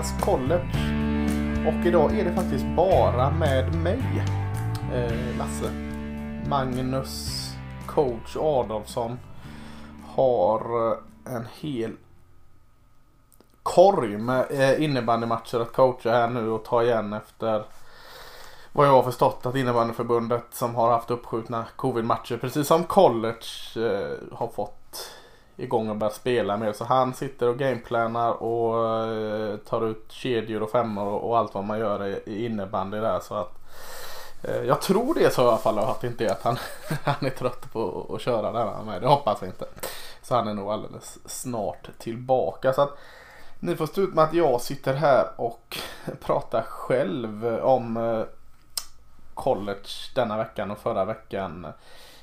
veckans college. Och idag är det faktiskt bara med mig, eh, Lasse. Magnus, coach Adolfsson, har eh, en hel korg med eh, innebandymatcher att coacha här nu och ta igen efter vad jag har förstått att innebandyförbundet som har haft uppskjutna covid-matcher precis som college eh, har fått igång och börjat spela med. Så han sitter och gameplanar och eh, tar ut kedjor och femmor och, och allt vad man gör i, i innebandy där. Så att eh, jag tror det är så i alla fall att det inte är att han, han är trött på att köra den med. Det hoppas vi inte. Så han är nog alldeles snart tillbaka. Så att ni får stå ut med att jag sitter här och pratar själv om eh, college denna veckan och förra veckan.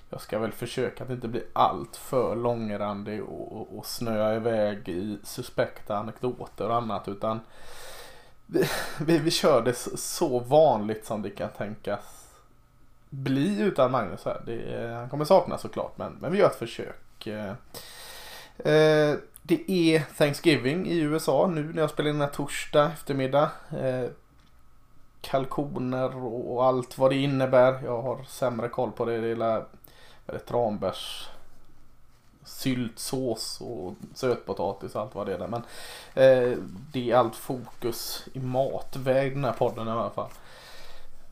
Jag ska väl försöka att inte bli allt för långrandig och, och, och snöa iväg i suspekta anekdoter och annat utan vi, vi, vi kör det så vanligt som det kan tänkas bli utan Magnus här. Det, han kommer saknas såklart men, men vi gör ett försök. Eh, eh, det är Thanksgiving i USA nu när jag spelar in den här torsdag eftermiddag. Eh, kalkoner och allt vad det innebär. Jag har sämre koll på det. Det är tranbärs syltsås och sötpotatis och allt vad det är där. Men eh, det är allt fokus i matväg den här podden i alla fall.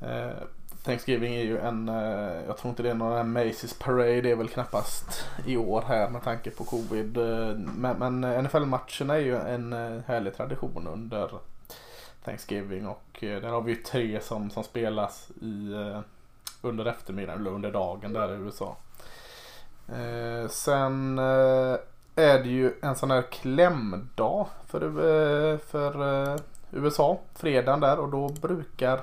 Eh, Thanksgiving är ju en, eh, jag tror inte det är någon Macy's Parade, det är väl knappast i år här med tanke på covid. Eh, men, men eh, NFL-matcherna är ju en eh, härlig tradition under Thanksgiving och eh, där har vi ju tre som, som spelas i, eh, under eftermiddagen eller under dagen där i USA. Eh, sen eh, är det ju en sån här klämdag för, eh, för eh, USA. Fredagen där och då brukar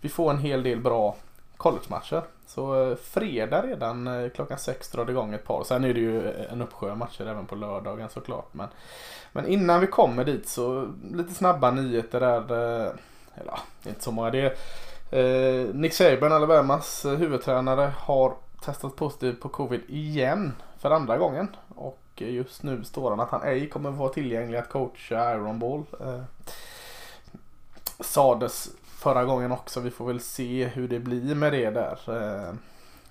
vi få en hel del bra collegematcher. Så eh, fredag redan eh, klockan sex drar det igång ett par. Sen är det ju eh, en uppsjö matcher även på lördagen såklart. Men, men innan vi kommer dit så lite snabba nyheter där. Eh, eller inte så många. Det är, Nick Saban, Alabamas huvudtränare, har testat positiv på covid igen för andra gången. Och just nu står han att han ej kommer vara tillgänglig att coacha Iron Ball. Eh, sades förra gången också. Vi får väl se hur det blir med det där. Eh,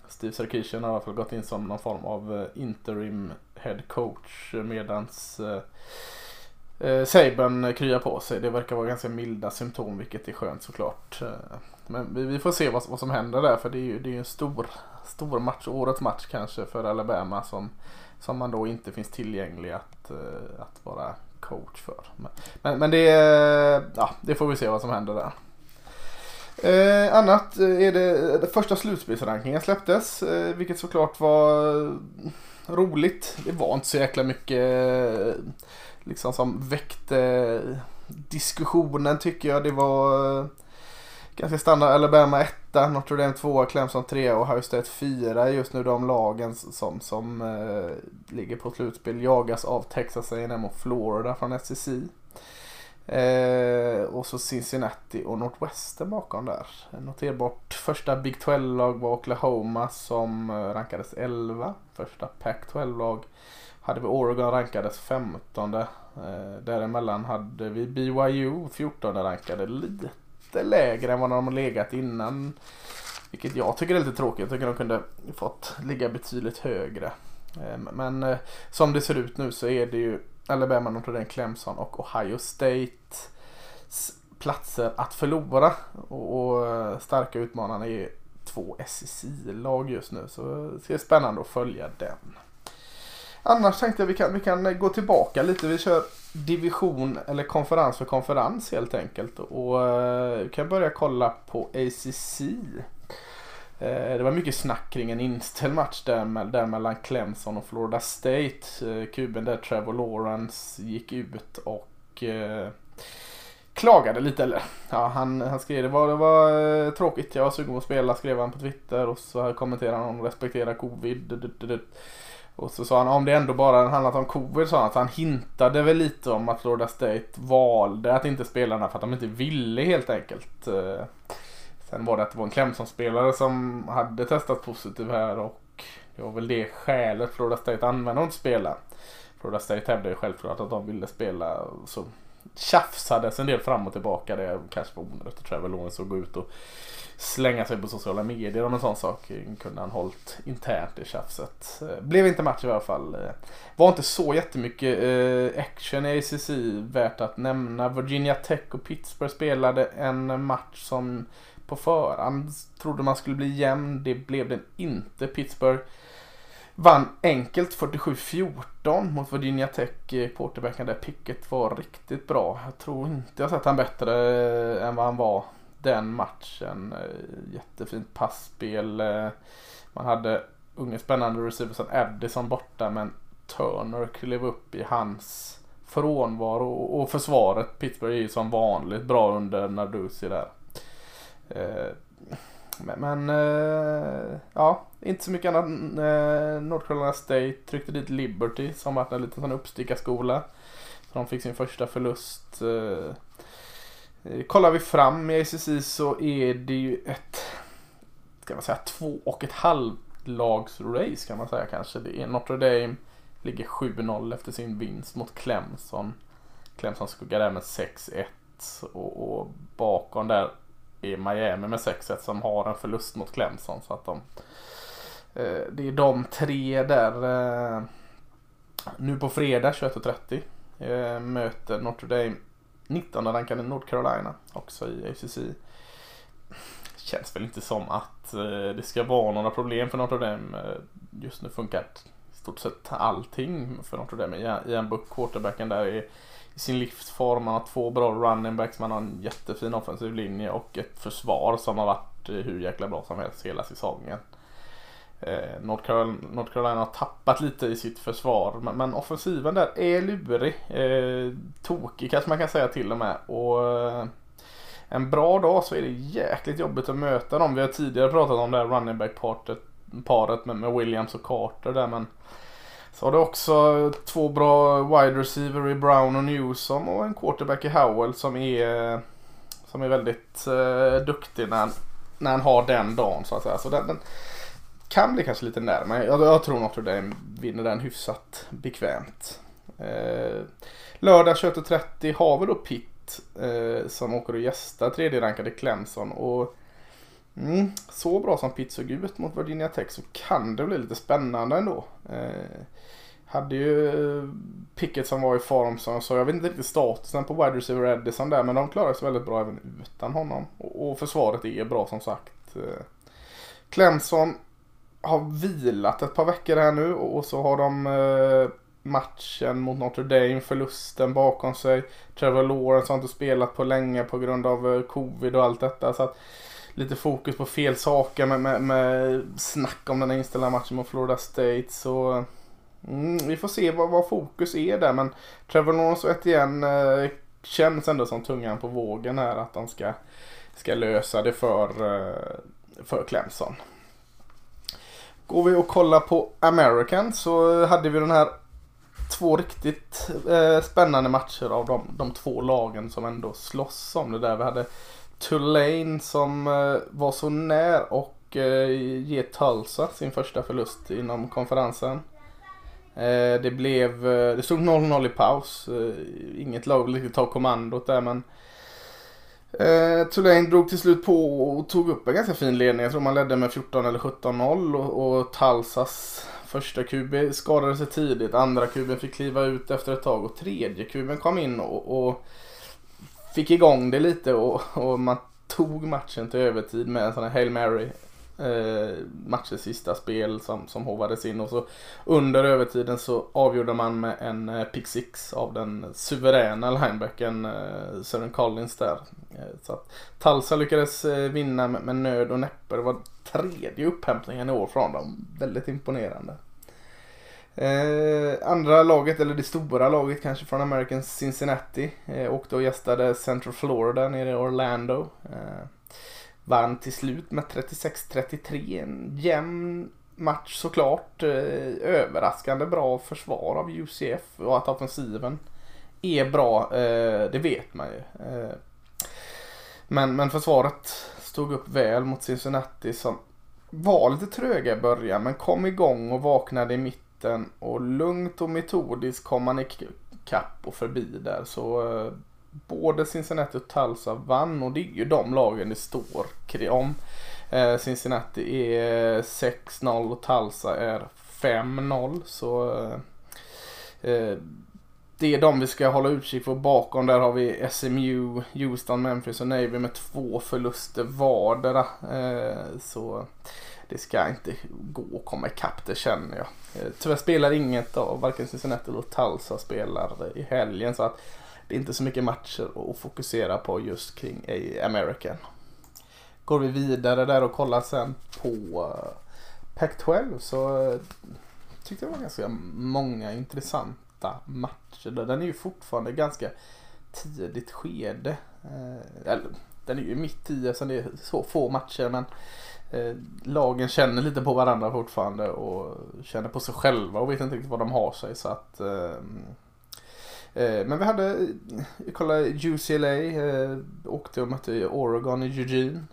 Steve Sarkisian har i alla fall gått in som någon form av eh, interim head coach eh, medans eh, eh, Sabern kryar på sig. Det verkar vara ganska milda symptom vilket är skönt såklart. Eh, men vi, vi, får se vad, vad som händer där för det är ju det är en stor, stor match, årets match kanske för Alabama som, som man då inte finns tillgänglig att, eh, att vara coach för. Men, men, men det, eh, ja, det får vi se vad som händer där. Eh, annat är det, det första slutspelsrankingen släpptes eh, vilket såklart var roligt. Det var inte så jäkla mycket liksom som väckte diskussionen tycker jag. Det var eh, ganska standard. Alabama 1, Notre Dame 2, Clemson 3 och Ohio State 4 just nu de lagen som, som eh, ligger på slutspel. Jagas av Texas A&M och Florida från SEC. Eh, och så Cincinnati och Northwestern bakom där. Noterbart första Big 12-lag var Oklahoma som eh, rankades 11. Första Pac-12-lag hade vi Oregon rankades 15. Eh, däremellan hade vi BYU 14 rankade lite lägre än vad de har legat innan. Vilket jag tycker är lite tråkigt. Jag tycker de kunde fått ligga betydligt högre. Eh, men eh, som det ser ut nu så är det ju Alabama, Notre Dame, Clemson och Ohio State platser att förlora. Och eh, starka utmanarna är två SEC-lag just nu. Så det är spännande att följa den. Annars tänkte jag vi kan, vi kan gå tillbaka lite. Vi kör division eller konferens för konferens helt enkelt. Och eh, vi kan börja kolla på ACC. Eh, det var mycket snack kring en inställd match där, där mellan Clemson och Florida State. Eh, kuben där Trevor Lawrence gick ut och klagade lite. Eller ja, han, han skrev det var, det var tråkigt. Jag var sugen på att spela skrev han på Twitter och så kommenterade han respektera covid. Och så sa han om det ändå bara handlat om covid sa han så han hintade väl lite om att Florida State valde att inte spela den här för att de inte ville helt enkelt. Eh. Sen var det att det var en Clemson-spelare som hade testat positiv här och det var väl det skälet Florida State använde att inte spela. Florida State hävdade ju självklart att de ville spela så tjafsades en del fram och tillbaka. Det kanske var onödigt att Trevor Lawrence att gå ut och slänga sig på sociala medier om en sån sak. Kunde han hållit internt i tjafset. Eh, blev inte match i alla fall. Eh, var inte så jättemycket eh, action i ACC värt att nämna. Virginia Tech och Pittsburgh spelade en match som på förhand trodde man skulle bli jämn. Det blev den inte. Pittsburgh vann enkelt 47-14 mot Virginia Tech. Quarterbacken där Pickett var riktigt bra. Jag tror inte jag sett han bättre än vad han var den matchen. Eh, jättefint passspel. Eh, man hade unga spännande receivers som Addison borta men Turner klev upp i hans frånvaro och försvaret. Pittsburgh är ju som vanligt bra under Narduzzi där. Eh, men, ja, inte så mycket annat. North Carolina State tryckte dit Liberty som varit en liten uppstickarskola. Så de fick sin första förlust. Eh, kollar vi fram i ACC så är det ju ett, ska man säga, två och ett halv lags race kan man säga kanske. Det är Notre Dame ligger 7-0 efter sin vinst mot Clemson. Clemson skuggar där med 6-1 och, och, bakom där är Miami med 6-1 som har en förlust mot Clemson. Så att de, eh, det är de tre där. Eh, nu på fredag 21.30 eh, möter Notre Dame 19 rankade North Carolina också i ACC. Känns väl inte som att eh, det ska vara några problem för Notre Dame. Dem, just nu funkar i stort sett allting för Notre Dame. Ian Book, quarterbacken där är i sin livsform. Man har två bra running backs, man har en jättefin offensiv linje och ett försvar som har varit eh, hur jäkla bra som helst hela säsongen. Eh, North, Carolina, North Carolina har tappat lite i sitt försvar men, men offensiven där är lurig. Eh, tokig kanske man kan säga till och med. Och eh, en bra dag så är det jäkligt jobbigt att möta dem. Vi har tidigare pratat om det här running back paret, paret med, med Williams och Carter där men så har du också två bra wide receiver i Brown och Newsom och en quarterback i Howell som är som är väldigt eh, duktig när, när han har den dagen så att säga. Så den, den kan bli kanske lite närmare. Jag, jag tror Notre Dame vinner den hyfsat bekvämt. Eh, lördag 21.30 har vi då Pitt eh, som åker och gästar tredje rankade Clemson. Och mm, så bra som Pitt såg ut mot Virginia Tech så kan det bli lite spännande ändå. Eh, hade ju Pickett som var i form som jag sa. Jag vet inte riktigt statusen på wide receiver Edison där men de klarar sig väldigt bra även utan honom. Och, och försvaret är bra som sagt. Eh, Clemson har vilat ett par veckor här nu och så har de eh, matchen mot Notre Dame, förlusten bakom sig. Trevor Lawrence har inte spelat på länge på grund av eh, covid och allt detta. Så att lite fokus på fel saker med, med, med snack om den här inställda matchen mot Florida State. Så mm, vi får se vad, vad, fokus är där. Men Trevor Lawrence och Etienne eh, känns ändå som tungan på vågen här att de ska, ska lösa det för, eh, för Clemson. Går vi och kollar på American så hade vi den här två riktigt eh, spännande matcher av de, de två lagen som ändå slåss om det där. Vi hade Tulane som eh, var så när och eh, ge Tulsa sin första förlust inom konferensen. Eh, det blev, eh, det stod 0-0 i paus. Eh, inget lag ville riktigt ta kommandot där men Eh, Tulane drog till slut på och tog upp en ganska fin ledning. Jag tror man ledde med 14 eller 17-0 och, och Talsas första QB skadade sig tidigt. Andra QB fick kliva ut efter ett tag och tredje QB kom in och, och fick igång det lite och, och, man tog matchen till övertid med en sån här Hail Mary eh, matchens sista spel som, som hovades in och så under övertiden så avgjorde man med en eh, pick six av den suveräna linebacken eh, Sören Collins där. Eh, så att Talsa lyckades eh, vinna med, med nöd och näppe. Det var tredje upphämtningen i år från dem. Väldigt imponerande. Eh, andra laget, eller det stora laget kanske från American Cincinnati, eh, åkte och gästade Central Florida nere i Orlando. Eh, vann till slut med 36-33. En jämn match såklart. Eh, överraskande bra försvar av UCF och att offensiven är bra, eh, det vet man ju. Eh, men, men försvaret stod upp väl mot Cincinnati som var lite tröga i början men kom igång och vaknade i mitten och lugnt och metodiskt kom man ikapp och förbi där. Så både Cincinnati och Tulsa vann och det är ju de lagen det står om. Eh, Cincinnati är 6-0 och Tulsa är 5-0 så eh, eh, det är de vi ska hålla utkik för. Bakom där har vi SMU, Houston, Memphis och Navy med två förluster vardera. Så det ska inte gå att komma ikapp det känner jag. Tyvärr spelar inget av varken Cincinnati eller Tulsa spelar i helgen så att det är inte så mycket matcher att fokusera på just kring American. Går vi vidare där och kollar sen på eh, Pac-12 så eh, tyckte jag det var ganska många intressanta matcher. Den är ju fortfarande ganska tidigt skede. Eh, eller, den är ju mitt i så det är så få matcher men lagen känner lite på varandra fortfarande och känner på sig själva och vet inte riktigt vad de har sig så att Eh, men vi hade, eh, kolla UCLA, eh, åkte och mötte Oregon i Eugene.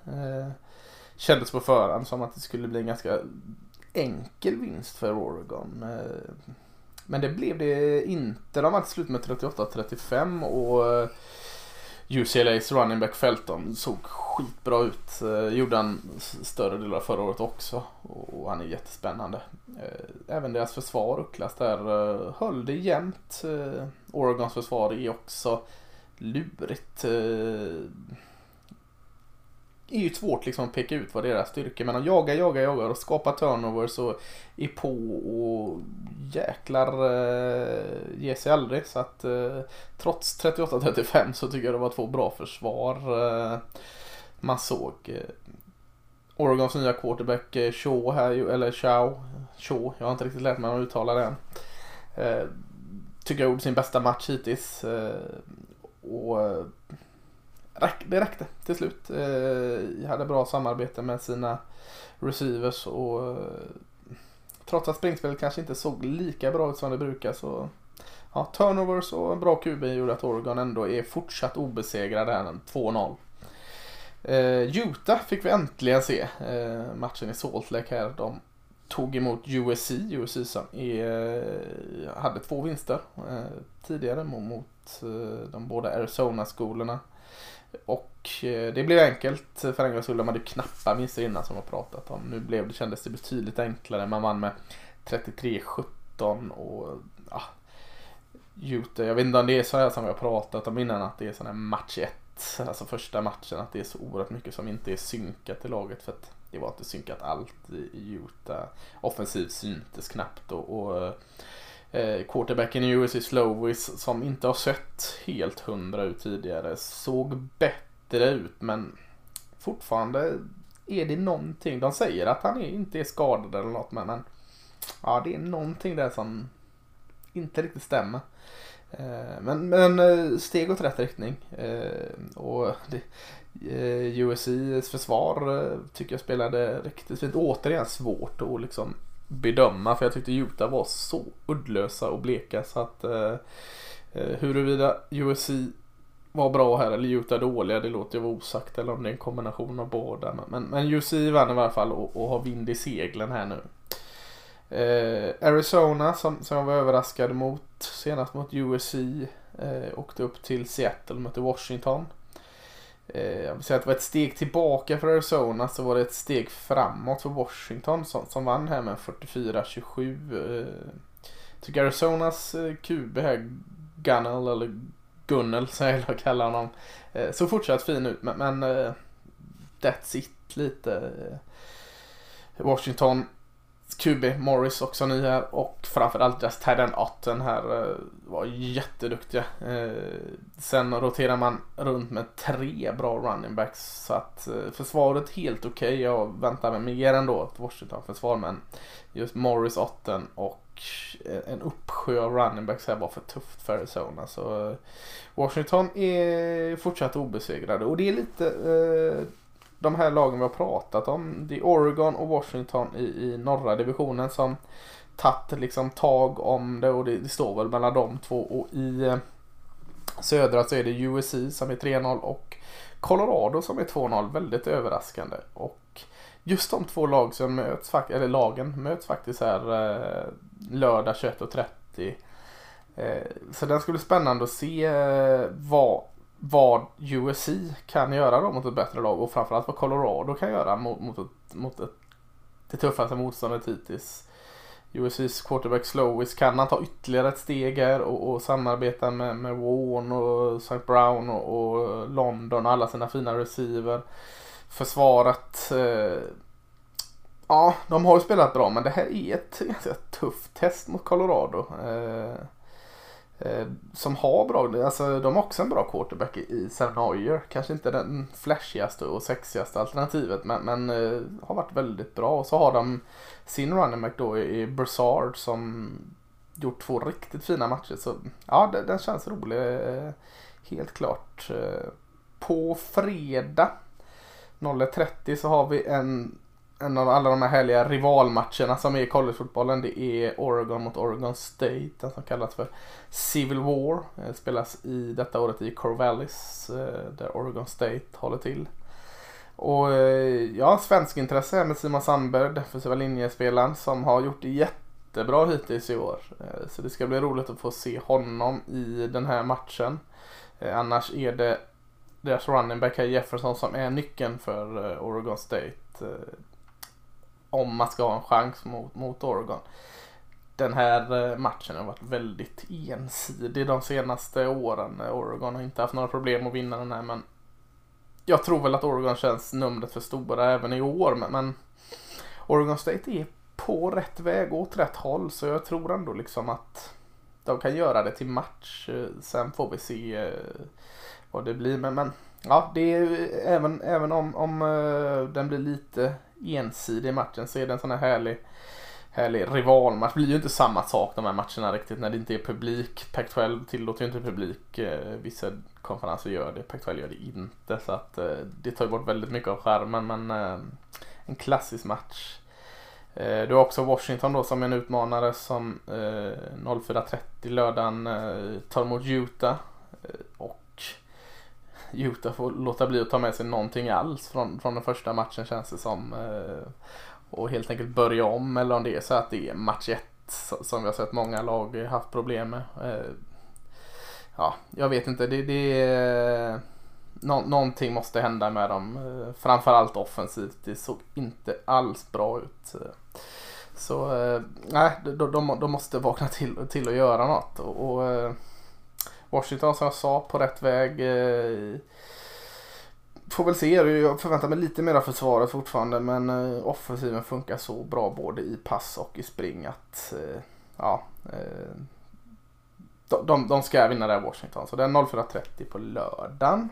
Kändes på förhand som att det skulle bli en ganska enkel vinst för Oregon. Men det blev det inte. De var till slut med 38-35 och UCLA's running back Felton såg skitbra ut. Eh, gjorde han större delar av förra året också. Och han är jättespännande. Eh, även deras försvar, Ucklas där, eh, höll det jämnt. Oregons försvar är också lurigt. Är ju svårt liksom att peka ut vad deras styrkor men de jagar, jagar, jagar och skapar turnovers och är på och jäklar eh, ger sig aldrig. Så att eh, trots 38-35 så tycker jag det var två bra försvar. Eh, man såg eh, Oregons nya quarterback eh, Shaw här, eller Shaw, Shaw, jag har inte riktigt lärt mig att uttala det än. Eh, tycker jag gjorde sin bästa match hittills. Eh, och eh, det räckte till slut. Eh, hade bra samarbete med sina receivers och eh, trots att springspelet kanske inte såg lika bra ut som det brukar så ja, turnovers och en bra QB gjorde att Oregon ändå är fortsatt obesegrade här, 2-0. Eh, Utah fick vi äntligen se eh, matchen i Salt Lake här. De tog emot USC, USC som är, eh, hade två vinster eh, tidigare mot eh, de båda Arizona-skolorna. Och eh, det blev enkelt för en gångs skull. De hade knappa vinster innan som vi pratat om. Nu blev det, kändes det betydligt enklare. Man vann med 33-17 och ja, Utah, jag vet inte om det är så här som vi har pratat om innan att det är sån här match 1. Alltså första matchen att det är så oerhört mycket som inte är synkat i laget för att det var inte synkat allt i Utah. Offensivt syntes knappt och, och eh, eh, quarterbacken i USC Slowis som inte har sett helt hundra ut tidigare såg bättre ut men fortfarande är det någonting. De säger att han inte är skadad eller något men, men ja det är någonting där som inte riktigt stämmer. Eh, men, men eh, steg åt rätt riktning. Eh, och det, eh, USCs försvar eh, tycker jag spelade riktigt fint. Återigen svårt att liksom bedöma för jag tyckte Utah var så uddlösa och bleka så att eh, eh huruvida USC var bra här eller Utah dåliga det låter jag vara osagt eller om det är en kombination av båda. Men, men USC vann i alla fall och, och har vind i seglen här nu. Eh, Arizona som, som jag var överraskad mot senast mot USC eh, åkte upp till Seattle och mötte Washington. Eh, jag vill säga att det var ett steg tillbaka för Arizona så var det ett steg framåt för Washington som, som vann här med 44-27. Eh, tycker Arizonas eh, QB här, Gunnell eller Gunnel som jag gillar att kalla honom, eh, såg fortsatt fin ut men, men eh, that's it lite. Eh, Washington QB Morris också ny här och framförallt deras Tadden-Otten här eh, var jätteduktiga. Eh, sen roterar man runt med tre bra running backs så att eh, försvaret helt okej. Okay. Jag väntar mig mer ändå ett Washington-försvar men just Morris Otten och en uppsjö av running backs här var för tufft för Arizona. Så Washington är fortsatt obesegrade och det är lite de här lagen vi har pratat om. Det är Oregon och Washington i, i norra divisionen som tagit liksom tag om det och det, det, står väl mellan de två. Och i eh, södra så är det USC som är 3-0 och Colorado som är 2-0. Väldigt överraskande. Och just de två lag som möts, eller lagen möts faktiskt här eh, lördag 21.30. Eh, så den skulle bli spännande att se vad, vad USC kan göra då mot ett bättre lag och framförallt vad Colorado kan göra mot, mot, ett, mot ett, det tuffaste motståndet hittills. USCs quarterback Slowis kan han ta ytterligare ett steg här och, och samarbeta med, med Warren och St. Brown och, och, London och alla sina fina receiver. Försvaret eh, Ja, de har ju spelat bra men det här är ett ganska tufft test mot Colorado. Eh, eh, Eh, som har bra, alltså de har också en bra quarterback i Sam Neuer. Kanske inte den flashigaste och sexigaste alternativet men, men eh, har varit väldigt bra. Och så har de sin running back då i Broussard som gjort två riktigt fina matcher. Så ja, den, den känns rolig. Eh, helt klart. Eh, på fredag 01.30 så har vi en en av alla de här härliga rivalmatcherna som är i collegefotbollen. Det är Oregon mot Oregon State. Den som kallas för Civil War. Det spelas i detta året i Corvallis eh, där Oregon State håller till. Och eh, ja, svensk intresse här med Simon Sandberg, defensiva linjespelaren som har gjort det jättebra hittills i år. Så det ska bli roligt att få se honom i den här matchen. Annars är det deras running back här Jefferson som är nyckeln för Oregon State om man ska ha en chans mot, mot Oregon. Den här eh, matchen har varit väldigt ensidig de senaste åren. Oregon har inte haft några problem att vinna den här men jag tror väl att Oregon känns numret för stora även i år men, men Oregon State är på rätt väg åt rätt håll så jag tror ändå liksom att de kan göra det till match. Sen får vi se eh, vad det blir men, men ja, det är även, även om, om eh, den blir lite ensidig matchen så är det en sån här härlig, härlig rivalmatch. Det blir ju inte samma sak de här matcherna riktigt när det inte är publik. Pac-12 tillåter ju inte publik. Eh, vissa konferenser gör det, Pac-12 gör det inte. Så att eh, det tar ju bort väldigt mycket av skärmen men eh, en klassisk match. Du har också Washington då som en utmanare som 04.30 lördagen tar emot Utah. Och Utah får låta bli att ta med sig någonting alls från, från den första matchen känns det som. Eh, och helt enkelt börja om eller om det är så att det är match 1 som vi har sett många lag haft problem med. Eh, ja, jag vet inte. Det, det eh, Nå någonting måste hända med dem. Framförallt offensivt. Det såg inte alls bra ut. Så nej, de, de, de måste vakna till, till att göra något. Och, och Washington som jag sa på rätt väg. Eh, får väl se. Jag förväntar mig lite mer av försvaret fortfarande men eh, offensiven funkar så bra både i pass och i spring att eh, ja, de, de, de ska vinna där Washington. Så det är 04.30 på lördagen.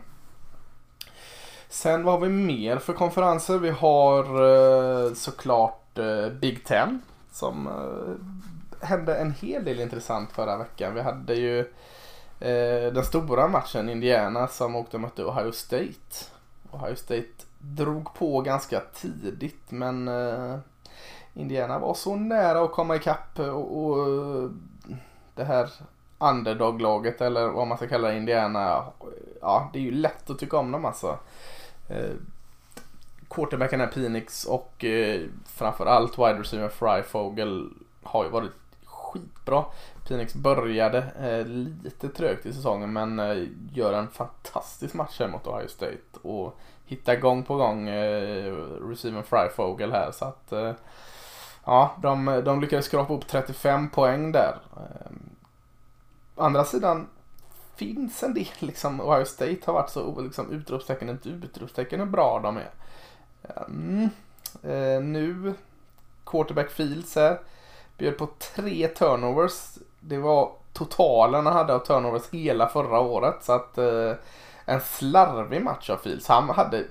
Sen vad har vi mer för konferenser? Vi har såklart Big Ten som hände en hel del intressant förra veckan. Vi hade ju Eh, Eh, den stora matchen, Indiana som åkte och mötte Ohio State. Ohio State drog på ganska tidigt men eh, Indiana var så nära att komma ikapp och, och eh, det här underdog-laget eller vad man ska kalla det, Indiana. Eh, ja, det är ju lätt att tycka om dem alltså. Eh, quarterbacken är Phoenix och eh, framförallt wide receiver Fry Fogel har ju varit skitbra. Phoenix började eh, lite trögt i säsongen men eh, gör en fantastisk match här mot Ohio State och hittar gång på gång eh, receiver Fryfogel här så att eh, ja, de, de lyckades skrapa upp 35 poäng där. Eh, andra sidan finns en del liksom, Ohio State har varit så liksom utropstecken, inte utropstecken hur bra de är. Mm. Eh, nu quarterback Fields här bjöd på tre turnovers det var totalen han hade av turnovers hela förra året. Så att eh, en slarvig match av Fields. Han hade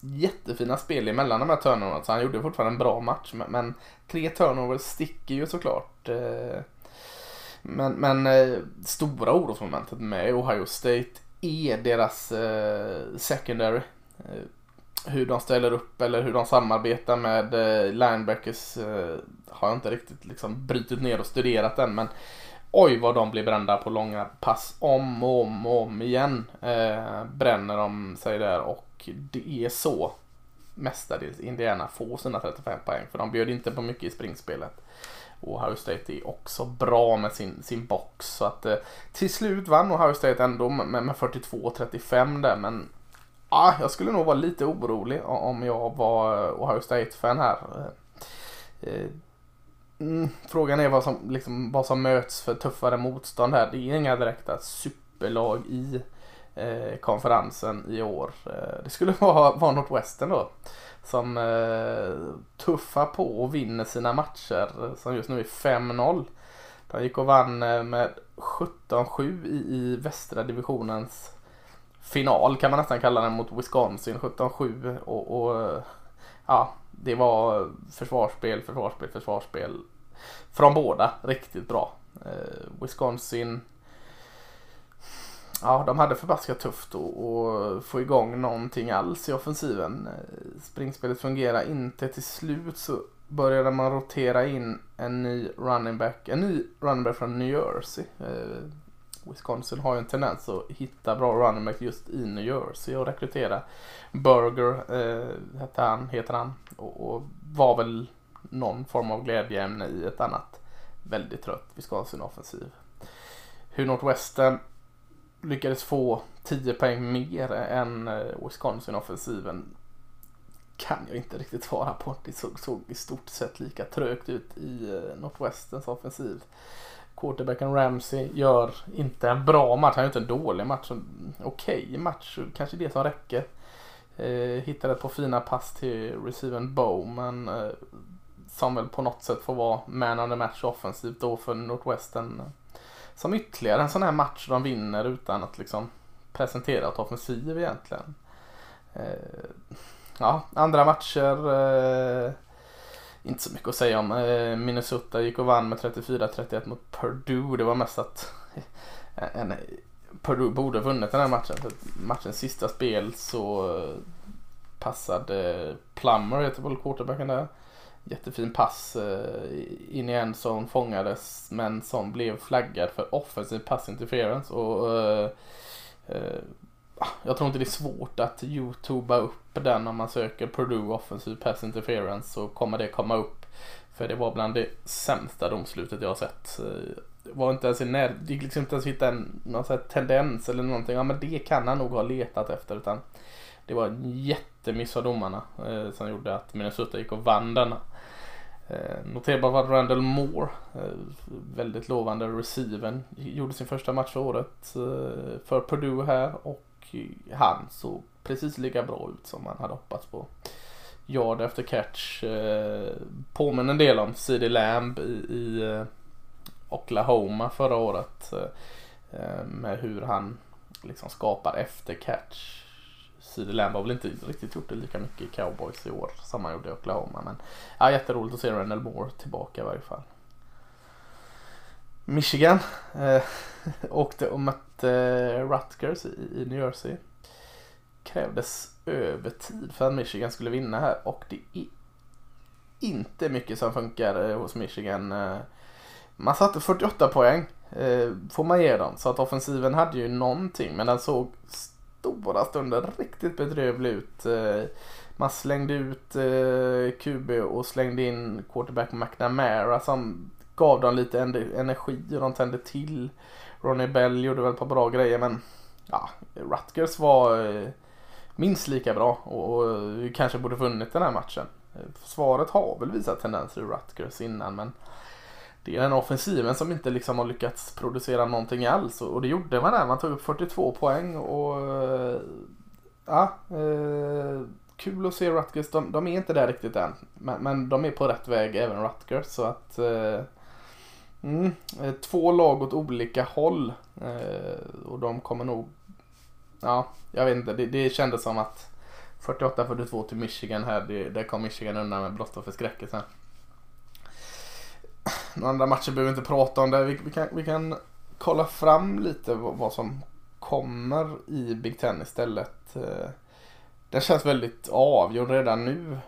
jättefina spel emellan de här turnovers. Så han gjorde fortfarande en bra match. Men, men tre turnovers sticker ju såklart. Eh, men, men eh, stora orosmomentet med Ohio State är deras eh, secondary. Eh, hur de ställer upp eller hur de samarbetar med eh, linebackers eh, har jag inte riktigt liksom brutit ner och studerat än. Men Oj vad de blir brända på långa pass om och om och om igen. Eh, bränner de sig där och det är så mestadels Indiana får sina 35 poäng. För de bjöd inte på mycket i springspelet. Och Ohio State är också bra med sin, sin box. Så att eh, till slut vann Ohio State ändå med, med 42-35 där. Men ah, jag skulle nog vara lite orolig om jag var eh, Ohio State-fan här. Eh, eh mm, frågan är vad som, liksom, vad som möts för tuffare motstånd här. Det är inga direkta superlag i eh, konferensen i år. Eh, det skulle vara, vara Northwestern då. Som eh, tuffar på och vinner sina matcher. Som just nu är 5-0. De gick och vann eh, med 17-7 i, i västra divisionens final kan man nästan kalla den mot Wisconsin 17-7 och, och, eh, ja, det var försvarsspel, försvarsspel, försvarsspel från båda riktigt bra. Eh, Wisconsin Ja, de hade förbaskat tufft att få igång någonting alls i offensiven. Eh, springspelet fungerar inte. Till slut så började man rotera in en ny running back, en ny running back från New Jersey. Eh, Wisconsin har ju en tendens att hitta bra running back just i New Jersey och rekrytera. Burger eh, heter han, heter han och, och, var väl någon form av glädjeämne i ett annat väldigt trött Wisconsin-offensiv. Hur Northwestern lyckades få 10 poäng mer än eh, Wisconsin-offensiven kan jag inte riktigt svara på. Det såg, såg i stort sett lika trögt ut i eh, Northwesterns offensiv. Quarterbacken Ramsey gör inte en bra match, han gör inte en dålig match. Okej okay match, kanske det som räcker. Eh, hittade ett par fina pass till receiven Bowman. Eh, som väl på något sätt får vara man of the match offensivt då för Northwestern eh, som ytterligare en sån här match de vinner utan att liksom presentera ett offensiv egentligen. Eh, ja, andra matcher. Eh, inte så mycket att säga om. Eh, Minnesota gick och vann med 34-31 mot Purdue. Det var mest att en, Purdue borde vunnit den här matchen. För matchens sista spel så eh, passade Plummer, heter väl quarterbacken där jättefin pass eh, in i en som fångades men som blev flaggad för offensiv pass interference. Och, jag tror inte det är svårt att youtuba upp den om man söker Purdue offensive pass interference så kommer det komma upp. För det var bland det sämsta domslutet jag har sett. Det var inte ens i när, det gick liksom inte ens hitta en någon tendens eller någonting. Ja men det kan han nog ha letat efter utan det var en jättemiss av domarna eh, som gjorde att Minnesota gick och vann denna. Eh, noterbart var Randall Moore, eh, väldigt lovande receiven, gjorde sin första match för året eh, för Purdue här och han såg precis lika bra ut som man hade hoppats på. Yard efter catch eh, påminner en del om CD Lamb i, i eh, Oklahoma förra året eh, eh med hur han liksom skapar efter catch CD Lamb har väl inte riktigt gjort det lika mycket i Cowboys i år som han gjorde i Oklahoma. Men ja, jätteroligt att se Randall Moore tillbaka i varje fall. Michigan eh, åkte och mötte eh, Rutgers i, i New Jersey. Krävdes övertid för att Michigan skulle vinna här och det är inte mycket som funkar eh, hos Michigan. Eh. Man satte 48 poäng eh, får man ge dem. Så att offensiven hade ju någonting men den såg stora stunder riktigt bedrövlig ut. Eh, man slängde ut eh, QB och slängde in quarterback McNamara som gav dem lite energi och de tände till. Ronnie Bell gjorde väl ett par bra grejer men ja, Rutgers var eh, minst lika bra och kanske borde vunnit den här matchen. Eh, Försvaret har väl visat tendenser i Rutgers innan men det är den offensiven som inte liksom har lyckats producera någonting alls och det gjorde man där. Man tog upp 42 poäng och eh, ja, eh, kul att se Rutgers. De, de, är inte där riktigt än, men, men, de är på rätt väg även Rutgers så att eh, mm, eh, två lag åt olika håll eh, och de kommer nog ja, jag vet inte. Det, det kändes som att 48-42 till Michigan här, det, där kom Michigan undan med blott och förskräckelse några andra matcher behöver vi inte prata om det. Vi, vi, kan, vi kan kolla fram lite vad, vad som kommer i Big Ten istället. Eh, Den känns väldigt avgjord redan nu,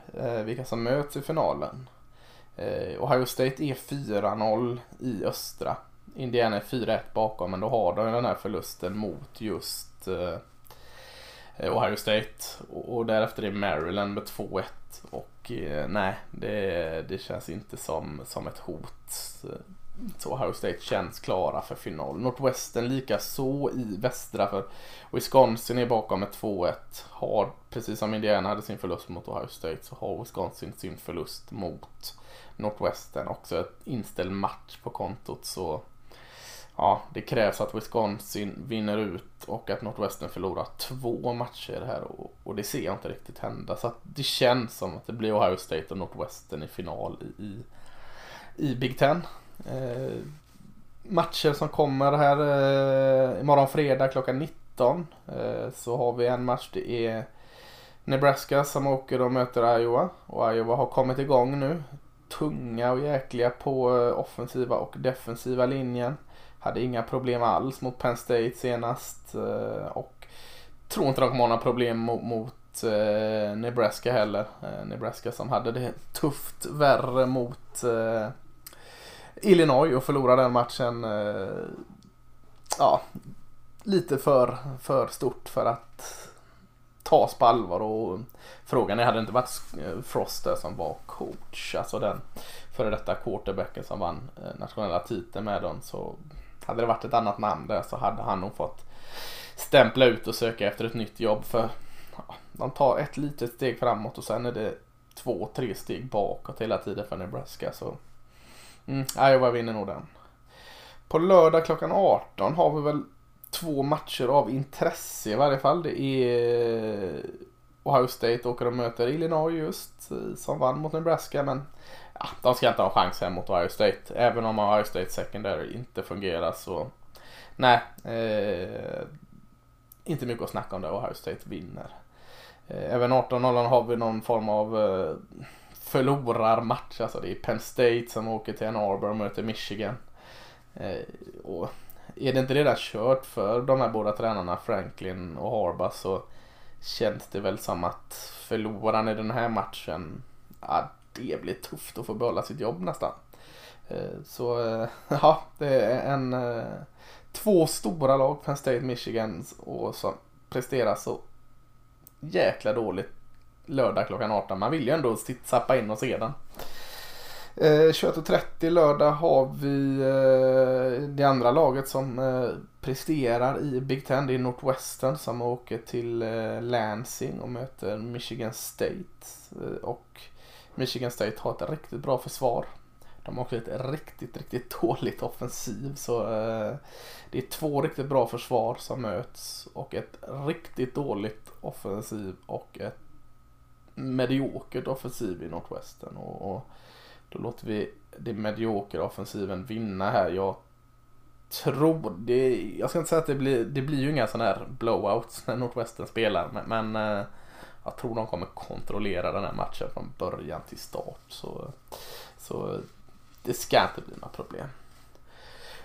vilka som möts i finalen. Eh, Ohio State är 4-0 i östra. Indiana är 4-1 bakom men då har de den här förlusten mot just eh, eh, Ohio State och, och därefter är Maryland med 2-1 och eh, nej, det, det känns inte som, som ett hot. Så Ohio State känns klara för final. Northwestern lika så i västra för Wisconsin är bakom med 2-1. Har, precis som Indiana hade sin förlust mot Ohio State, så har Wisconsin sin förlust mot Northwestern. Också ett inställd match på kontot så ja, det krävs att Wisconsin vinner ut och att Northwestern förlorar två matcher här och, och det ser jag inte riktigt hända. Så det känns som att det blir Ohio State och Northwestern i final i, i, i Big Ten. Eh, matcher som kommer här eh, imorgon fredag klockan 19 eh, så har vi en match. Det är Nebraska som åker och möter Iowa och Iowa har kommit igång nu. Tunga och jäkliga på eh, offensiva och defensiva linjen. Hade inga problem alls mot Penn State senast eh, och tror inte de kommer ha några problem mot, mot eh, Nebraska heller. Eh, Nebraska som hade det tufft värre mot Illinois och förlorade den matchen eh, ja, lite för, för stort för att tas på allvar och frågan är, hade det inte varit eh, Frost där som var coach, alltså den före detta quarterbacken som vann eh, nationella titeln med dem så hade det varit ett annat namn där så hade han nog fått stämpla ut och söka efter ett nytt jobb. För ja, de tar ett litet steg framåt och sen är det två, tre steg bakåt hela tiden för Nebraska. Så Mm, Iowa vinner nog den. På lördag klockan 18 har vi väl två matcher av intresse i varje fall. Det är Ohio State åker och möter Illinois just eh, som vann mot Nebraska men ja, de ska inte ha chans här mot Ohio State. Även om Ohio State secondary inte fungerar så nej. Eh, inte mycket att snacka om det. Ohio State vinner. Eh, även 18.00 har vi någon form av eh, förlorarmatch. Alltså det är Penn State som åker till Ann Arbor och möter Michigan. Eh, och är det inte redan kört för de här båda tränarna Franklin och Harba så känns det väl som att förloraren i den här matchen, ja, det blir tufft att få behålla sitt jobb nästan. Eh, så eh, ja, det är en eh, två stora lag, Penn State, Michigan och som presterar så jäkla dåligt lördag klockan 18. Man vill ju ändå zappa in och se den. Eh, 21.30 lördag har vi eh, det andra laget som eh, presterar i Big Ten. Det är Northwestern som åker till eh, Lansing och möter Michigan State. Eh, och Michigan State har ett riktigt bra försvar. De har också ett riktigt, riktigt dåligt offensiv. Så eh, det är två riktigt bra försvar som möts och ett riktigt dåligt offensiv och ett mediokert offensiv i Northwestern och, och då låter vi det mediokra offensiven vinna här. Jag tror det, jag ska inte säga att det blir, det blir ju inga sådana här blowouts när Northwestern spelar men, men eh, jag tror de kommer kontrollera den här matchen från början till start så, så det ska inte bli några problem.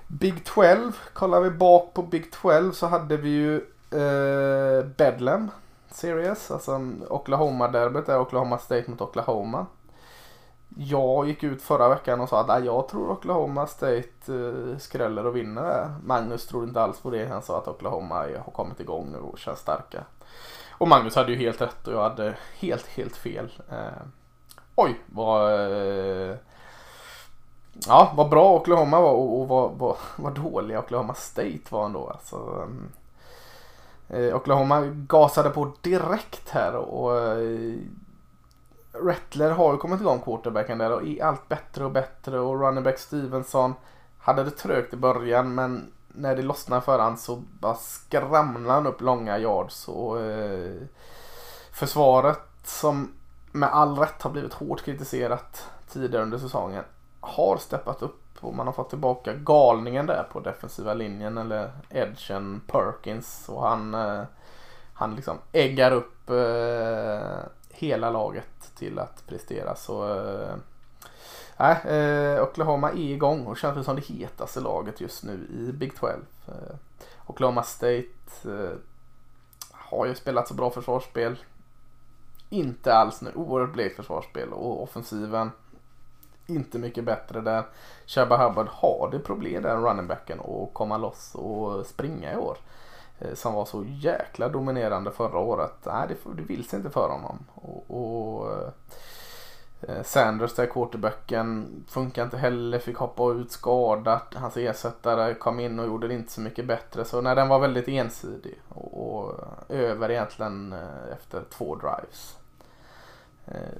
Big 12, kollar vi bak på Big 12 så hade vi ju eh, Bedlam Series. Alltså Oklahoma-derbyt där Oklahoma State mot Oklahoma. Jag gick ut förra veckan och sa att jag tror Oklahoma State eh, skräller och vinner det. Magnus trodde inte alls på det. Han sa att Oklahoma har kommit igång nu och känns starka. Och Magnus hade ju helt rätt och jag hade helt, helt fel. Eh, oj, vad... eh, ja, vad bra Oklahoma var och, och vad, vad, vad dåliga Oklahoma State var ändå. Alltså, Eh, Oklahoma gasade på direkt här och eh, Rattler har ju kommit igång quarterbacken där och är allt bättre och bättre och running back Stevenson hade det trögt i början men när det lossnade för han så bara skramlade han upp långa yards och eh, försvaret som med all rätt har blivit hårt kritiserat tidigare under säsongen har steppat upp och man har fått tillbaka galningen där på defensiva linjen eller edgen Perkins och han, eh, han liksom äggar upp eh, hela laget till att prestera så eh, Nej, eh, eh, Oklahoma är igång och känns som det hetaste laget just nu i Big 12. Eh, Oklahoma State eh, har ju spelat så bra försvarsspel. Inte alls nu, oerhört blekt försvarsspel och offensiven inte mycket bättre där. Shabba Hubbard har det problem där, runningbacken, och komma loss och springa i år. Eh, som var så jäkla dominerande förra året. Nej, det, det vill sig inte för honom. Och, och eh, Sanders där quarterbacken funkar inte heller, fick hoppa ut skadad. Hans ersättare kom in och gjorde det inte så mycket bättre. Så nej, den var väldigt ensidig och, och över egentligen eh, efter två drives.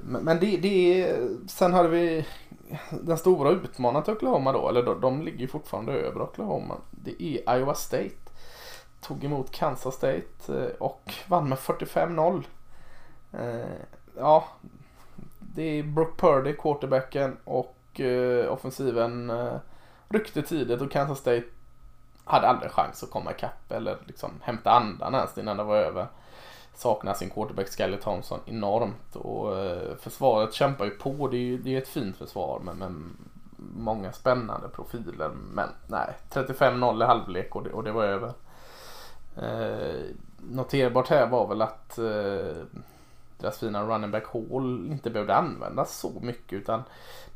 Men, men det, det är, sen hade vi den stora utmanaren till Oklahoma då, eller de, de ligger fortfarande över Oklahoma. Det är Iowa State. Tog emot Kansas State eh, och vann med 45-0. Eh, ja, det är Brooke Purdy, quarterbacken och eh, offensiven ryckte tidigt och Kansas State hade aldrig chans att komma ikapp eller liksom hämta andan ens innan det var över. Saknar sin quarterback Skelly Thompson enormt och försvaret kämpar ju på. Det är ju det är ett fint försvar med, med många spännande profiler. Men nej, 35-0 i halvlek och det, och det var över. Eh, noterbart här var väl att eh, deras fina running back Hall inte behövde användas så mycket utan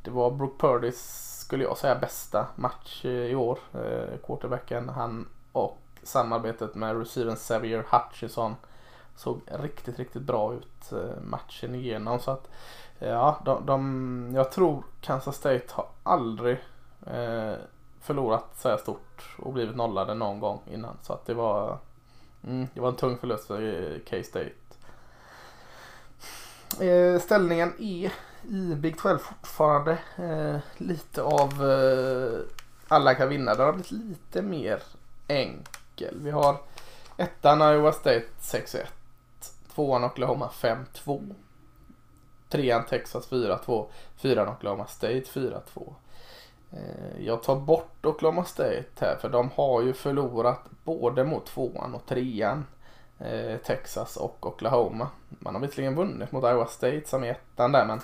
det var Brook Purdys skulle jag säga bästa match eh, i år. Eh, quarterbacken han och samarbetet med receiven Xavier Hutchison såg riktigt, riktigt bra ut eh, matchen igenom. Så att eh, ja, de, de, jag tror Kansas State har aldrig eh, förlorat så här stort och blivit nollade någon gång innan. Så att det var, mm, det var en tung förlust för K-State. Eh, ställningen är i Big 12 fortfarande eh, lite av eh, alla kan vinna. Det har blivit lite mer enkel. Vi har ettan Iowa State 6-1. Tvåan Oklahoma 5-2. Trean Texas 4-2. Fyran Oklahoma State 4-2. Eh, jag tar bort Oklahoma State här för de har ju förlorat både mot tvåan och trean. Eh, Texas och Oklahoma. Man har visserligen vunnit mot Iowa State som är ettan där men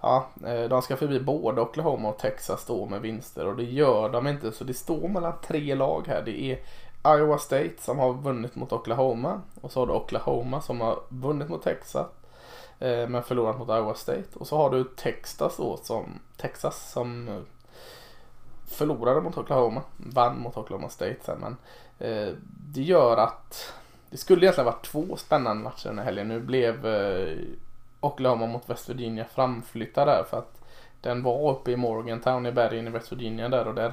ja, eh, de ska förbi både Oklahoma och Texas då med vinster och det gör de inte så det står mellan tre lag här. Det är Iowa State som har vunnit mot Oklahoma och så har du Oklahoma som har vunnit mot Texas men förlorat mot Iowa State och så har du Texas då som Texas som förlorade mot Oklahoma, vann mot Oklahoma State sen men eh, det gör att det skulle egentligen varit två spännande matcher den här helgen. Nu blev eh, Oklahoma mot West Virginia framflyttad där för att den var uppe i Morgantown i bergen i West Virginia där och där,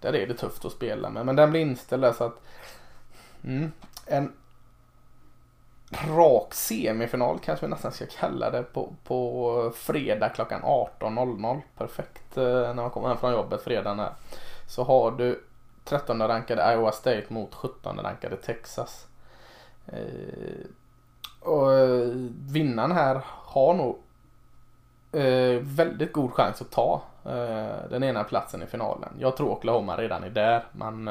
där är det tufft att spela med. Men den blev inställd där så att mm, en rak semifinal kanske vi nästan ska kalla det på, på fredag klockan 18.00. Perfekt eh, när man kommer hem från jobbet fredagen här. Så har du 13 rankade Iowa State mot 17 rankade Texas. Eh, och eh, vinnaren här har nog väldigt god chans att ta den ena platsen i finalen. Jag tror Oklahoma redan är där. Man,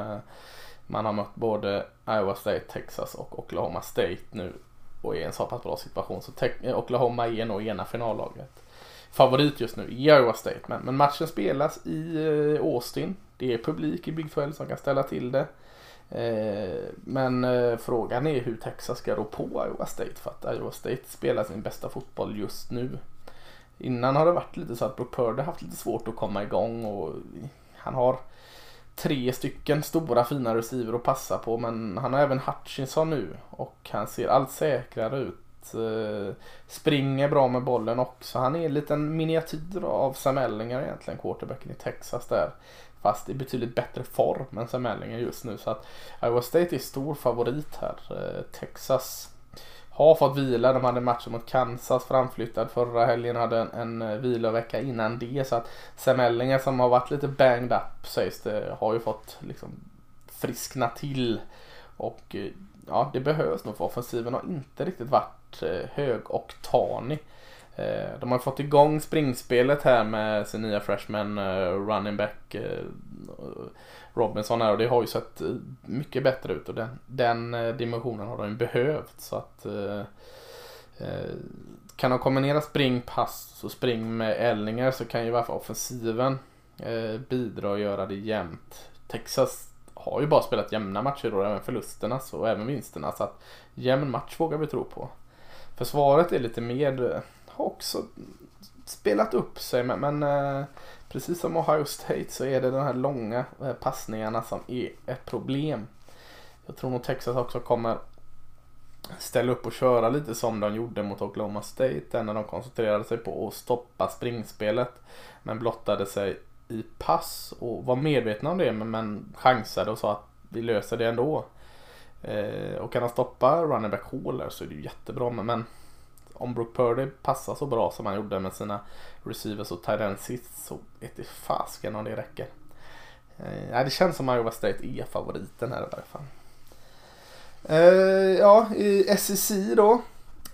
man har mött både Iowa State, Texas och Oklahoma State nu och är i en så pass bra situation. Så eh, Oklahoma är nog ena finallaget. Favorit just nu är Iowa State. Men, men matchen spelas i eh, Austin. Det är publik i Big 12 som kan ställa till det. Eh, men eh, frågan är hur Texas ska rå på Iowa State för att Iowa State spelar sin bästa fotboll just nu. Innan har det varit lite så att Brook Purdy haft lite svårt att komma igång och han har tre stycken stora fina receiver att passa på men han har även Hutchinson nu och han ser allt säkrare ut. Eh, springer bra med bollen också. Han är en liten miniatyr av Sam Ellinger egentligen, quarterbacken i Texas där. Fast i betydligt bättre form än Sam Ellinger just nu. Så att Iowa State är stor favorit här. Eh, Texas har fått vila. De hade matchen mot Kansas framflyttad förra helgen. Hade en, en eh, vilovecka innan det. Så att Sam Ellinger som har varit lite banged up sägs det har ju fått liksom friskna till. Och eh, ja, det behövs nog för offensiven har inte riktigt varit eh, hög och tanig. De har fått igång springspelet här med sin nya freshman running back Robinson här och det har ju sett eh, mycket bättre ut och den, den eh, dimensionen har de ju behövt så att eh, kan de kombinera spring, pass och spring med Ellinger så kan ju varför offensiven bidra och göra det jämnt. Texas har ju bara spelat jämna matcher då, även förlusterna och även vinsterna så att jämn match vågar vi tro på. Försvaret är lite mer har också spelat upp sig men, men eh, precis som Ohio State så är det de här långa eh, passningarna som är ett problem. Jag tror nog Texas också kommer ställa upp och köra lite som de gjorde mot Oklahoma State. Där när de koncentrerade sig på att stoppa springspelet. Men blottade sig i pass och var medvetna om det men, chansade och sa att vi löser det ändå. Eh, och kan han stoppa running back Hall så är det ju jättebra. Men om Brook Purdy passar så bra som han gjorde med sina receivers och tight sist så vete fasken om det räcker. Eh, det känns som att Iowa State är favoriten här i varje fall. Eh, ja, i SEC då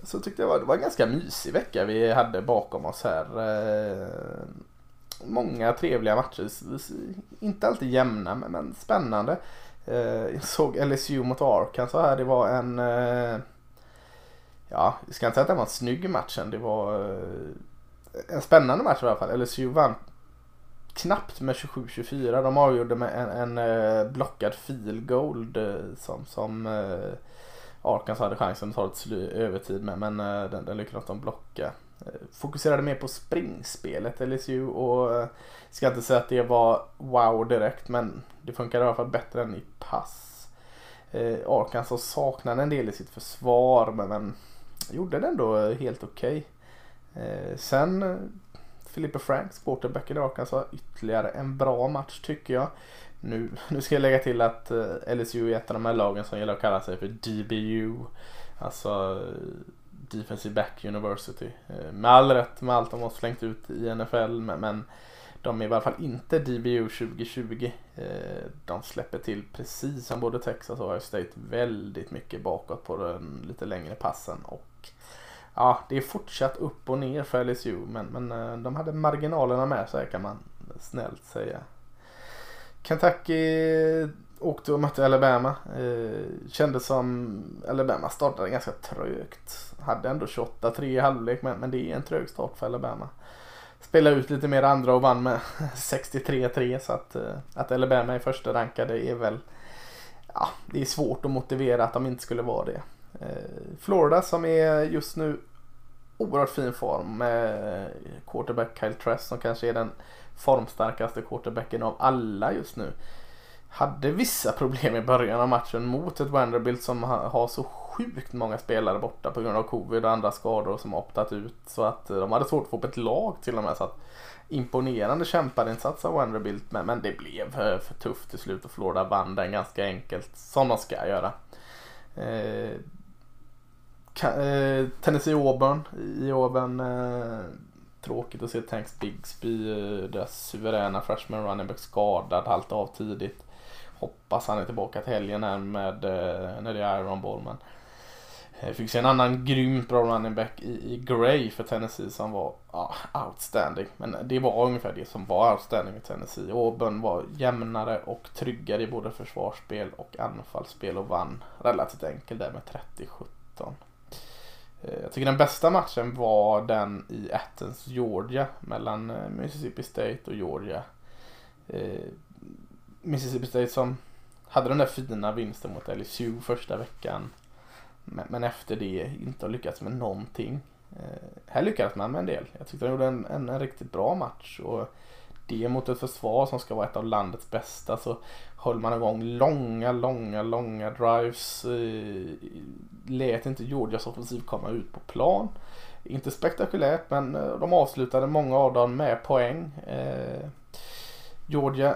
så tyckte jag det var en ganska mysig vecka vi hade bakom oss här. Eh, många trevliga matcher. Inte alltid jämna men, men spännande. Eh, jag såg LSU mot Arkansas här. Det var en... Eh, Ja, jag ska inte säga att det var en snygg matchen. Det var eh, en spännande match i alla fall. LSU vann knappt med 27-24. De avgjorde med en, en eh, blockad field goal eh, som, som Arkansas hade chansen att ta ett övertid med. Men den, den lyckades de blocka. Fokuserade mer på springspelet LSU och ska inte säga att det var wow direkt men det funkade i alla fall bättre än i pass. Arkansas saknade en del i sitt försvar men gjorde det ändå eh, helt okej. Okay. Sen eh, Filippa Franks, quarterback i Arkansas, ytterligare en bra match tycker jag. Nu, nu ska jag lägga till att LSU är ett av de här lagen som gillar att kalla sig för DBU. Alltså Defensive Back University. Med all rätt med allt de har slängt ut i NFL men de är i alla fall inte DBU 2020. De släpper till precis som både Texas och Ohio State väldigt mycket bakåt på den lite längre passen. Och ja, det är fortsatt upp och ner för LSU men, men eh, de hade marginalerna med sig kan man snällt säga. Kentucky åkte och mötte Alabama. Eh, kändes som Alabama startade ganska trögt. Hade ändå 28-3 i halvlek men, men det är en trög start för Alabama spelade ut lite mer andra och vann med 63-3 så att, eh, att Alabama är första rankade är väl ja, det är svårt att motivera att de inte skulle vara det. Florida som är just nu oerhört fin form med quarterback Kyle Trask som kanske är den formstarkaste quarterbacken av alla just nu hade vissa problem i början av matchen mot ett Vanderbilt som har så sjukt många spelare borta på grund av covid och andra skador som optat ut. Så att de hade svårt att få upp ett lag till och med. Så att imponerande kämparinsats av Vanderbilt men, men det blev för tufft till slut och Florida vann den ganska enkelt som de ska göra. Eh, Eh, Tennessee Auburn i Auburn eh, tråkigt att se Tanks Bigsby, eh, deras suveräna freshman running back skadad, halt av tidigt. Hoppas han är tillbaka till helgen här med när det är Iron Ball. Men fick se en annan grymt bra running back i, i Gray för Tennessee som var ah, outstanding. Men det var ungefär det som var outstanding i Tennessee. Auburn var jämnare och tryggare i både försvarsspel och anfallsspel och vann relativt enkelt där med 30-17. Eh, jag tycker den bästa matchen var den i Athens, Georgia mellan eh, Mississippi State och Georgia. Eh, Mississippi State som hade den där fina vinsten mot LSU första veckan. Men, efter det inte har lyckats med någonting. Här lyckades man med en del. Jag tyckte de gjorde en, en, en, riktigt bra match. Och det mot ett försvar som ska vara ett av landets bästa så höll man igång långa, långa, långa drives. Eh, lät inte Georgias offensiv komma ut på plan. Inte spektakulärt men eh, de avslutade många av dem med poäng. Eh, Georgia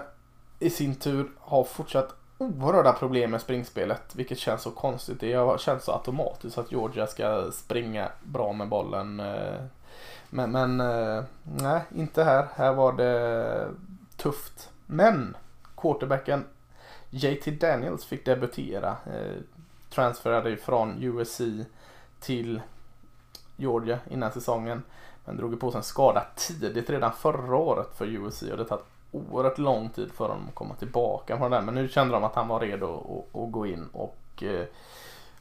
i sin tur har fortsatt oerhörda problem med springspelet, vilket känns så konstigt. Det har känts så automatiskt att Georgia ska springa bra med bollen. Men, men eh, nej, inte här. Här var det tufft. Men quarterbacken JT Daniels fick debutera. Eh, transferade från USC till Georgia innan säsongen. Men drog på sig en skada tidigt redan förra året för USC och det tagit oerhört lång tid för honom att komma tillbaka från den. Men nu kände de att han var redo att, att gå in och eh,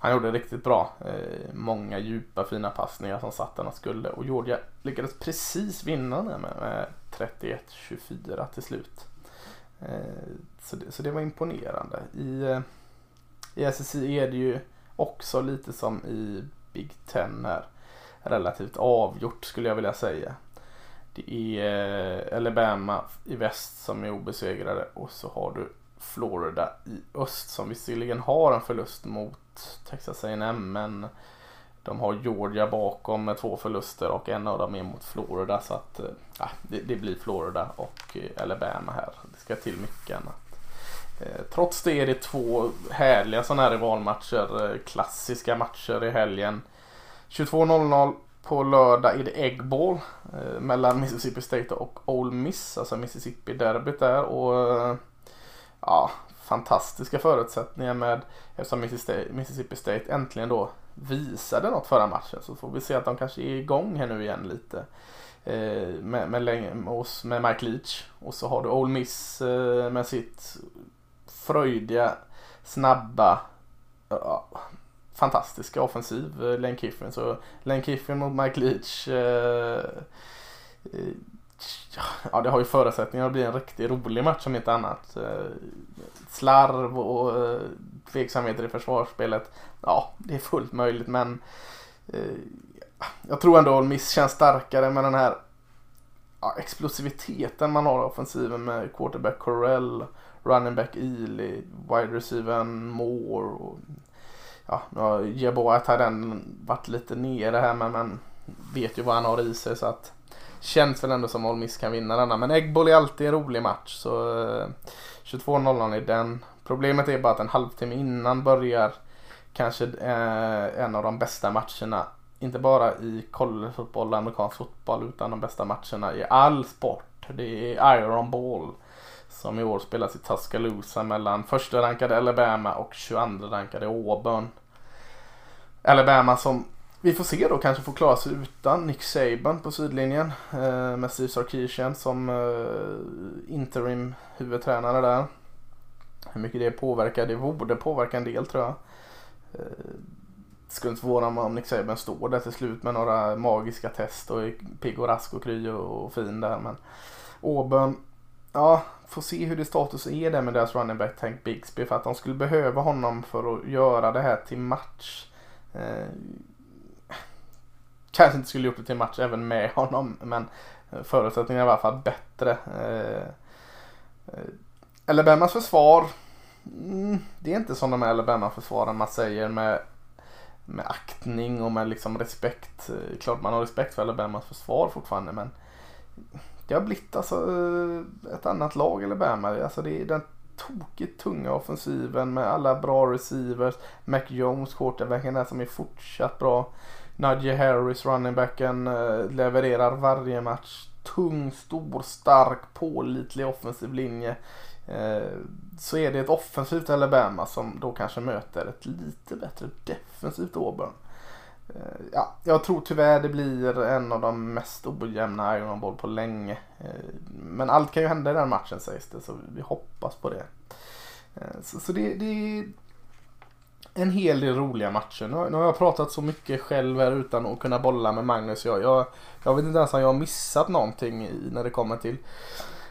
han gjorde riktigt bra. Eh, många djupa fina passningar som satt där han skulle och Georgia lyckades precis vinna med, med 31-24 till slut. Eh, så, det, så det var imponerande. I, eh, I SSI är det ju också lite som i Big Ten här. Relativt avgjort skulle jag vilja säga. Det är eh, Alabama i väst som är obesegrade och så har du Florida i öst som visserligen har en förlust mot Texas A&M men de har Georgia bakom med två förluster och en av dem är mot Florida så att eh, ja, det, det blir Florida och eh, Alabama här. Det ska till mycket annat. Eh, trots det är det två härliga sådana här rivalmatcher, klassiska matcher i helgen. 22.00 på lördag är det Egg Bowl eh, mellan Mississippi State och Ole Miss, alltså Mississippi-derbyt där. Och eh, ja, fantastiska förutsättningar med eftersom Mississippi State äntligen då visade något förra matchen så får vi se att de kanske är igång här nu igen lite. Eh, med, med, med, med Mike Leach och så har du Ole Miss eh, med sitt fröjdiga, snabba, fantastiska offensiv, eh, Lane Kiffin. Så Lane Kiffin mot Mike Leach. Eh, eh, ja, det har ju förutsättningar att bli en riktigt rolig match om inte annat. Eh, Slarv och eh, tveksamheter i försvarsspelet. Ja, det är fullt möjligt men eh, jag tror ändå att Miss känns starkare med den här ja, explosiviteten man har i offensiven med quarterback Corell, running back Ely, wide receiver Moore och ja, nu har Jeboat den varit lite nere här men men vet ju vad han har i sig så att känns väl ändå som Ole Miss kan vinna denna. Men Eggball är alltid en rolig match så eh, 22.00 är den. Problemet är bara att en halvtimme innan börjar kanske eh, en av de bästa matcherna. Inte bara i collegefotboll och amerikansk fotboll utan de bästa matcherna i all sport. Det är Iron Ball som i år spelas i Tuscaloosa mellan första rankade Alabama och 22 rankade Auburn. Alabama som vi får se då kanske får klara sig utan Nick Saban på sidlinjen eh, med Steve Sarkisian som eh, interim huvudtränare där. Hur mycket det påverkar, det borde påverka en del tror jag. Eh, skulle inte förvåna mig om Nick Saban står där till slut med några magiska test och är pigg och rask och kry och, och fin där. Men Auburn, ja, får se hur det status är där med deras running back Tank Bixby för att de skulle behöva honom för att göra det här till match. Eh, kanske inte skulle gjort det till match även med honom men förutsättningarna är i alla fall bättre. Eh, eh, Alabamas försvar, mm, det är inte som de Alabama-försvaren man säger med, med aktning och med liksom respekt. Eh, klart man har respekt för Alabamas försvar fortfarande men det har blivit alltså ett annat lag Alabama. Alltså det är den tokigt tunga offensiven med alla bra receivers. Mac Jones, quarterbacken där som är fortsatt bra. Najee Harris, runningbacken, eh, levererar varje match. Tung, stor, stark, pålitlig offensiv linje. Eh, så är det ett offensivt Alabama som då kanske möter ett lite bättre defensivt Auburn. Eh, ja, jag tror tyvärr det blir en av de mest ojämna Iron Ball på länge. Men allt kan ju hända i den matchen sägs det så vi hoppas på det. Så, så det, det, en hel del roliga matcher. Nu, nu har jag pratat så mycket själv här utan att kunna bolla med Magnus. Jag, jag, jag vet inte ens om jag har missat någonting i, när det kommer till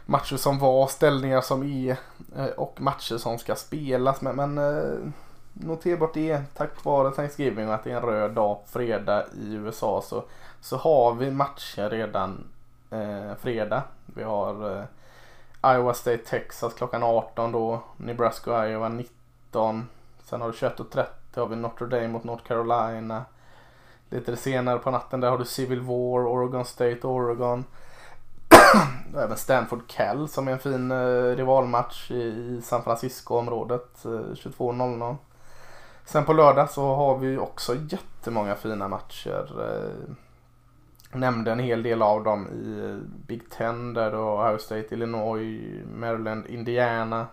matcher som var, ställningar som är eh, och matcher som ska spelas. Men, men eh, noterbart är tack vare Thanksgiving och att det är en röd dag fredag i USA så, så har vi matcher redan eh, fredag. Vi har eh, Iowa State Texas klockan 18 då. Nebraska Iowa 19. Sen har du 21.30 har vi Notre Dame mot North Carolina. Lite senare på natten där har du Civil War, Oregon State, Oregon. Även Stanford Cal som är en fin eh, rivalmatch i San Francisco-området eh, 22.00. Sen på lördag så har vi också jättemånga fina matcher. Eh, nämnde en hel del av dem i eh, Big Ten där du har Ohio State, Illinois, Maryland, Indiana.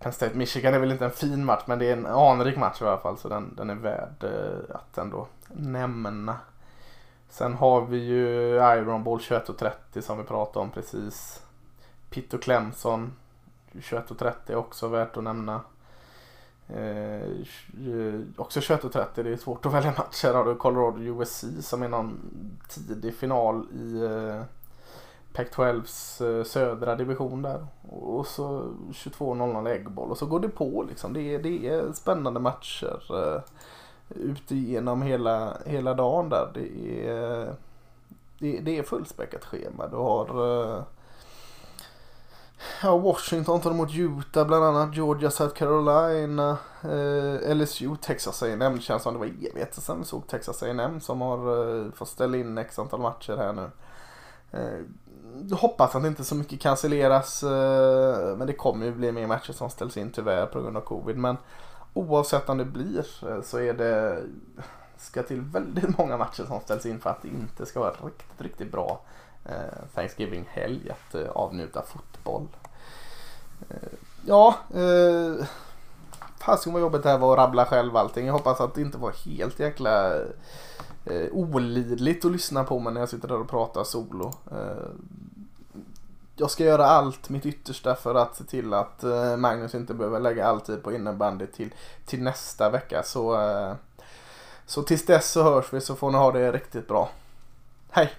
Penn State Michigan är väl inte en fin match men det är en anrik match i alla fall så den, den är värd eh, att ändå nämna. Sen har vi ju Iron Ball 21.30 som vi pratade om precis. Pitt och Clemson 21.30 är också värt att nämna. Eh, eh också 21.30 det är svårt att välja matcher. Har du Colorado USC som är någon tidig final i eh, Pac-12s eh, södra division där. Och så 22.00 äggboll och så går det på liksom. Det är, det är spännande matcher eh, ute genom hela, hela dagen där. Det är, det, det är fullspäckat schema. Du har eh, Ja, Washington tar emot Utah bland annat. Georgia, South Carolina, eh, LSU, Texas A&M. Det känns som det var evigheter sedan vi såg Texas A&M som har eh, fått ställa in x antal matcher här nu. Eh, hoppas att inte så mycket cancelleras. Eh, men det kommer ju bli mer matcher som ställs in tyvärr på grund av covid. Men oavsett om det blir så är det ska till väldigt många matcher som ställs in för att det inte ska vara riktigt, riktigt bra eh, Thanksgiving-helg att eh, avnjuta fotboll. Eh, ja, eh, fasiken vad jobbigt det här var att rabbla själv allting. Jag hoppas att det inte var helt jäkla eh, olidligt att lyssna på mig när jag sitter där och pratar solo. Eh, jag ska göra allt mitt yttersta för att se till att eh, Magnus inte behöver lägga all tid på innebandy till, till nästa vecka. Så, eh, så tills dess så hörs vi så får ni ha det riktigt bra. Hej!